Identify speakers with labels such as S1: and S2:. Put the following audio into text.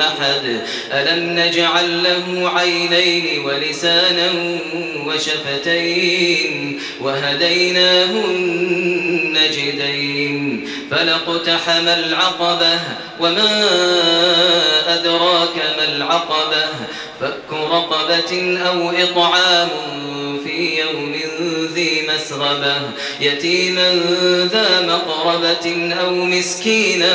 S1: أحد. ألم نجعل له عينين ولسانا وشفتين وهديناه النجدين فلقتحم العقبة وما أدراك ما العقبة فك رقبة أو إطعام في يوم ذي مسغبة يتيما ذا مقربة أو مسكينا